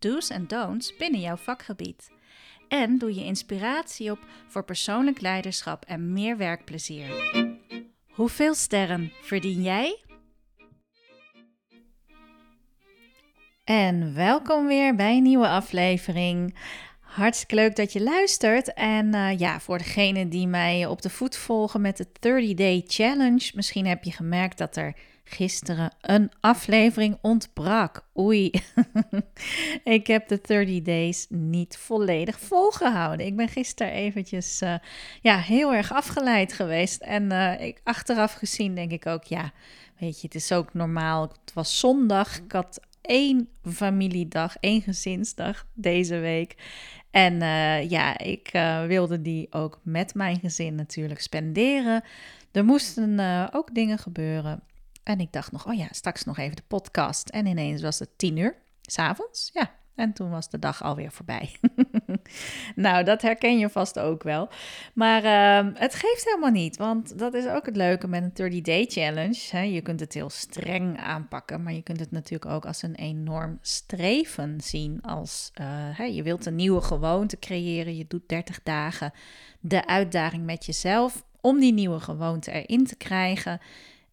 do's en don'ts binnen jouw vakgebied. En doe je inspiratie op voor persoonlijk leiderschap en meer werkplezier. Hoeveel sterren verdien jij? En welkom weer bij een nieuwe aflevering. Hartstikke leuk dat je luistert. En uh, ja, voor degenen die mij op de voet volgen met de 30-day challenge, misschien heb je gemerkt dat er gisteren een aflevering ontbrak. Oei, ik heb de 30 days niet volledig volgehouden. Ik ben gisteren eventjes uh, ja, heel erg afgeleid geweest. En uh, ik, achteraf gezien denk ik ook, ja, weet je, het is ook normaal. Het was zondag, ik had één familiedag, één gezinsdag deze week. En uh, ja, ik wilde die ook met mijn gezin natuurlijk spenderen. Er moesten ook dingen gebeuren. En ik dacht nog, oh ja, straks nog even de podcast. En ineens was het tien uur, s'avonds. Ja, en toen was de dag alweer voorbij. nou, dat herken je vast ook wel. Maar uh, het geeft helemaal niet, want dat is ook het leuke met een 30-day challenge. Hè. Je kunt het heel streng aanpakken, maar je kunt het natuurlijk ook als een enorm streven zien. Als uh, hè, je wilt een nieuwe gewoonte creëren, je doet 30 dagen de uitdaging met jezelf om die nieuwe gewoonte erin te krijgen.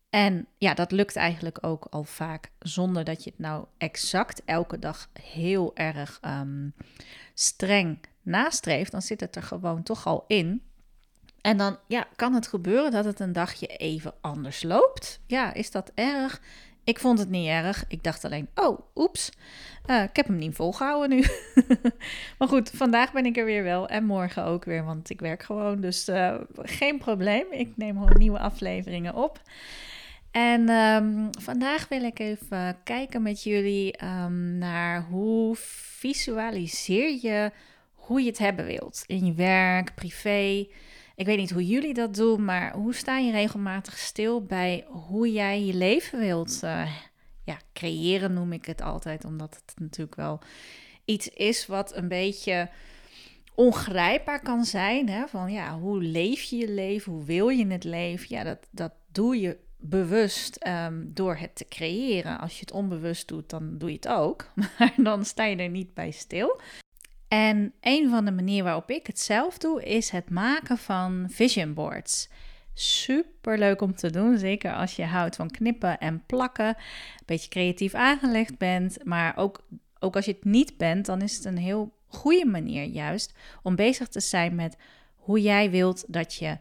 En ja, dat lukt eigenlijk ook al vaak zonder dat je het nou exact elke dag heel erg um, streng nastreeft. Dan zit het er gewoon toch al in. En dan ja, kan het gebeuren dat het een dagje even anders loopt. Ja, is dat erg? Ik vond het niet erg. Ik dacht alleen, oh, oeps, uh, ik heb hem niet volgehouden nu. maar goed, vandaag ben ik er weer wel en morgen ook weer, want ik werk gewoon. Dus uh, geen probleem. Ik neem gewoon nieuwe afleveringen op. En um, vandaag wil ik even kijken met jullie um, naar hoe visualiseer je hoe je het hebben wilt. In je werk, privé. Ik weet niet hoe jullie dat doen, maar hoe sta je regelmatig stil bij hoe jij je leven wilt uh, ja, creëren, noem ik het altijd. Omdat het natuurlijk wel iets is wat een beetje ongrijpbaar kan zijn. Hè? Van ja, hoe leef je je leven? Hoe wil je het leven? Ja, dat, dat doe je bewust um, door het te creëren. Als je het onbewust doet, dan doe je het ook. Maar dan sta je er niet bij stil. En een van de manieren waarop ik het zelf doe, is het maken van vision boards. Super leuk om te doen, zeker als je houdt van knippen en plakken, een beetje creatief aangelegd bent, maar ook, ook als je het niet bent, dan is het een heel goede manier juist om bezig te zijn met hoe jij wilt dat je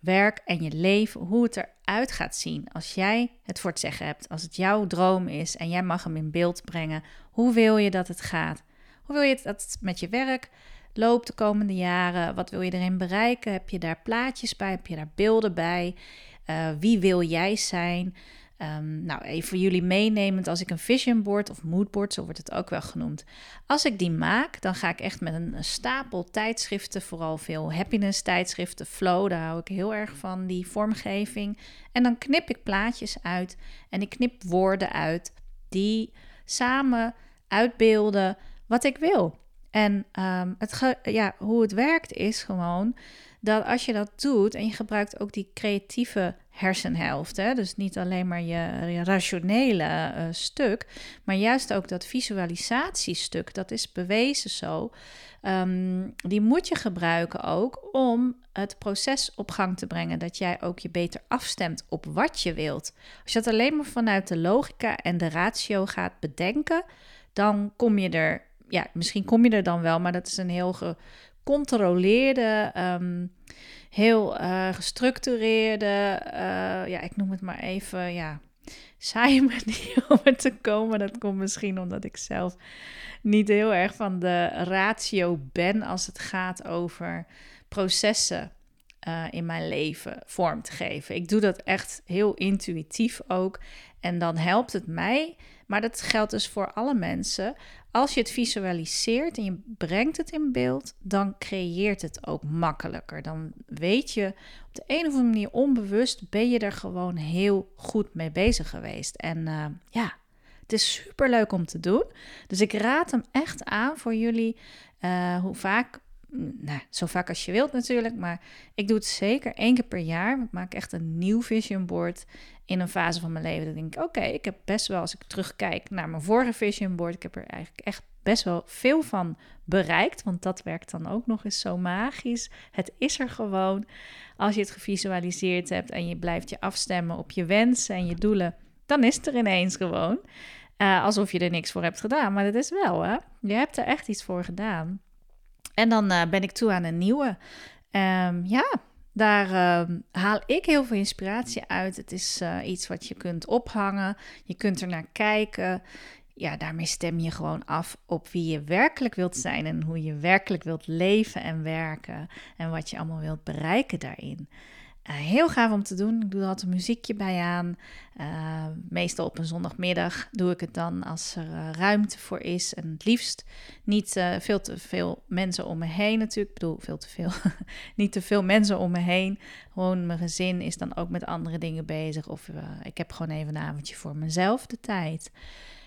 werk en je leven, hoe het eruit gaat zien. Als jij het voor het zeggen hebt, als het jouw droom is en jij mag hem in beeld brengen, hoe wil je dat het gaat? Hoe wil je dat het met je werk loopt de komende jaren? Wat wil je erin bereiken? Heb je daar plaatjes bij? Heb je daar beelden bij? Uh, wie wil jij zijn? Um, nou, even voor jullie meenemend, als ik een vision board of moodboard, zo wordt het ook wel genoemd, als ik die maak, dan ga ik echt met een, stapel tijdschriften, vooral veel happiness tijdschriften, flow, daar hou ik heel erg van, die vormgeving. En dan knip ik plaatjes uit en ik knip woorden uit die samen uitbeelden wat ik wil. En um, het ja, hoe het werkt is gewoon dat als je dat doet en je gebruikt ook die creatieve hersenhelft, hè, dus niet alleen maar je, rationele uh, stuk, maar juist ook dat visualisatiestuk, dat is bewezen zo. Um, die moet je gebruiken ook om het proces op gang te brengen, dat jij ook je beter afstemt op wat je wilt. Als je dat alleen maar vanuit de logica en de ratio gaat bedenken, dan kom je er, ja, misschien kom je er dan wel, maar dat is een heel gecontroleerde, um, heel uh, gestructureerde, uh, ja, ik noem het maar even, ja, saaie manier om er te komen. Dat komt misschien omdat ik zelf niet heel erg van de ratio ben als het gaat over processen uh, in mijn leven vorm te geven. Ik doe dat echt heel intuïtief ook. En dan helpt het mij, maar dat geldt dus voor alle mensen. Als je het visualiseert en je brengt het in beeld, dan creëert het ook makkelijker. Dan weet je op de een of andere manier onbewust ben je er gewoon heel goed mee bezig geweest. En uh, ja, het is super leuk om te doen. Dus ik raad hem echt aan voor jullie. Uh, hoe vaak nou, zo vaak als je wilt natuurlijk, maar ik doe het zeker één keer per jaar. Ik maak echt een nieuw vision board in een fase van mijn leven. Dan denk ik, oké, ik heb best wel, als ik terugkijk naar mijn vorige vision board, ik heb er eigenlijk echt best wel veel van bereikt, want dat werkt dan ook nog eens zo magisch. Het is er gewoon. Als je het gevisualiseerd hebt en je blijft je afstemmen op je wensen en je doelen, dan is het er ineens gewoon. Uh, alsof je er niks voor hebt gedaan, maar dat is wel, hè? Je hebt er echt iets voor gedaan. En dan uh, ben ik toe aan een nieuwe. Um, ja, daar uh, haal ik heel veel inspiratie uit. Het is uh, iets wat je kunt ophangen. Je kunt er naar kijken. Ja, daarmee stem je gewoon af op wie je werkelijk wilt zijn en hoe je werkelijk wilt leven en werken en wat je allemaal wilt bereiken daarin. Uh, heel gaaf om te doen. Ik doe er altijd een muziekje bij aan. Uh, meestal op een zondagmiddag doe ik het dan als er uh, ruimte voor is. En het liefst niet veel te veel mensen om me heen natuurlijk. Ik bedoel, veel te veel. niet te veel mensen om me heen. Gewoon mijn gezin is dan ook met andere dingen bezig. Of ik heb gewoon even een avondje voor mezelf de tijd.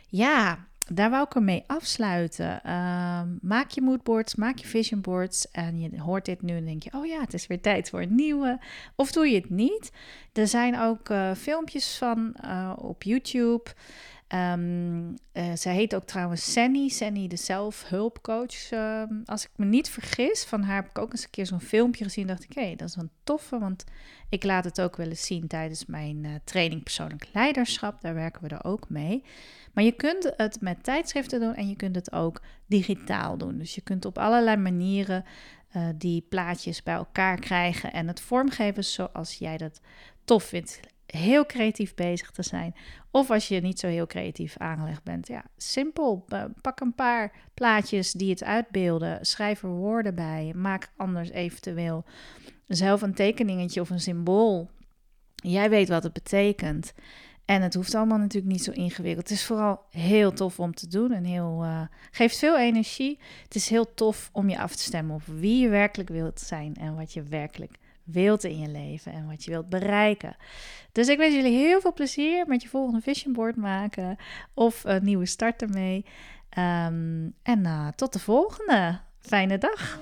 Ja, daar wou ik ermee afsluiten. Uh, maak je moodboards, maak je vision boards. En je hoort dit nu en denk je: oh ja, het is weer tijd voor een nieuwe. Of doe je het niet? Er zijn ook uh, filmpjes van uh, op YouTube. Um, zij heet ook trouwens Sanny, Sanny de zelfhulpcoach. Uh, als ik me niet vergis, van haar heb ik ook eens een keer zo'n filmpje gezien. Dacht ik, hé, dat is wel toffe, want ik laat het ook wel eens zien tijdens mijn uh, training persoonlijk leiderschap. Daar werken we er ook mee. Maar je kunt het met tijdschriften doen en je kunt het ook digitaal doen. Dus je kunt op allerlei manieren uh, die plaatjes bij elkaar krijgen en het vormgeven zoals jij dat tof vindt heel creatief bezig te zijn. Of als je niet zo heel creatief aangelegd bent. Ja, simpel. Pak een paar plaatjes die het uitbeelden. Schrijf er woorden bij. Maak anders eventueel zelf een tekeningetje of een symbool. Jij weet wat het betekent. En het hoeft allemaal natuurlijk niet zo ingewikkeld. Het is vooral heel tof om te doen en heel, uh, geeft veel energie. Het is heel tof om je af te stemmen op wie je werkelijk wilt zijn en wat je werkelijk wilt in je leven en wat je wilt bereiken. Dus ik wens jullie heel veel plezier met je volgende vision board maken of een nieuwe start ermee. Um, en uh, tot de volgende. Fijne dag.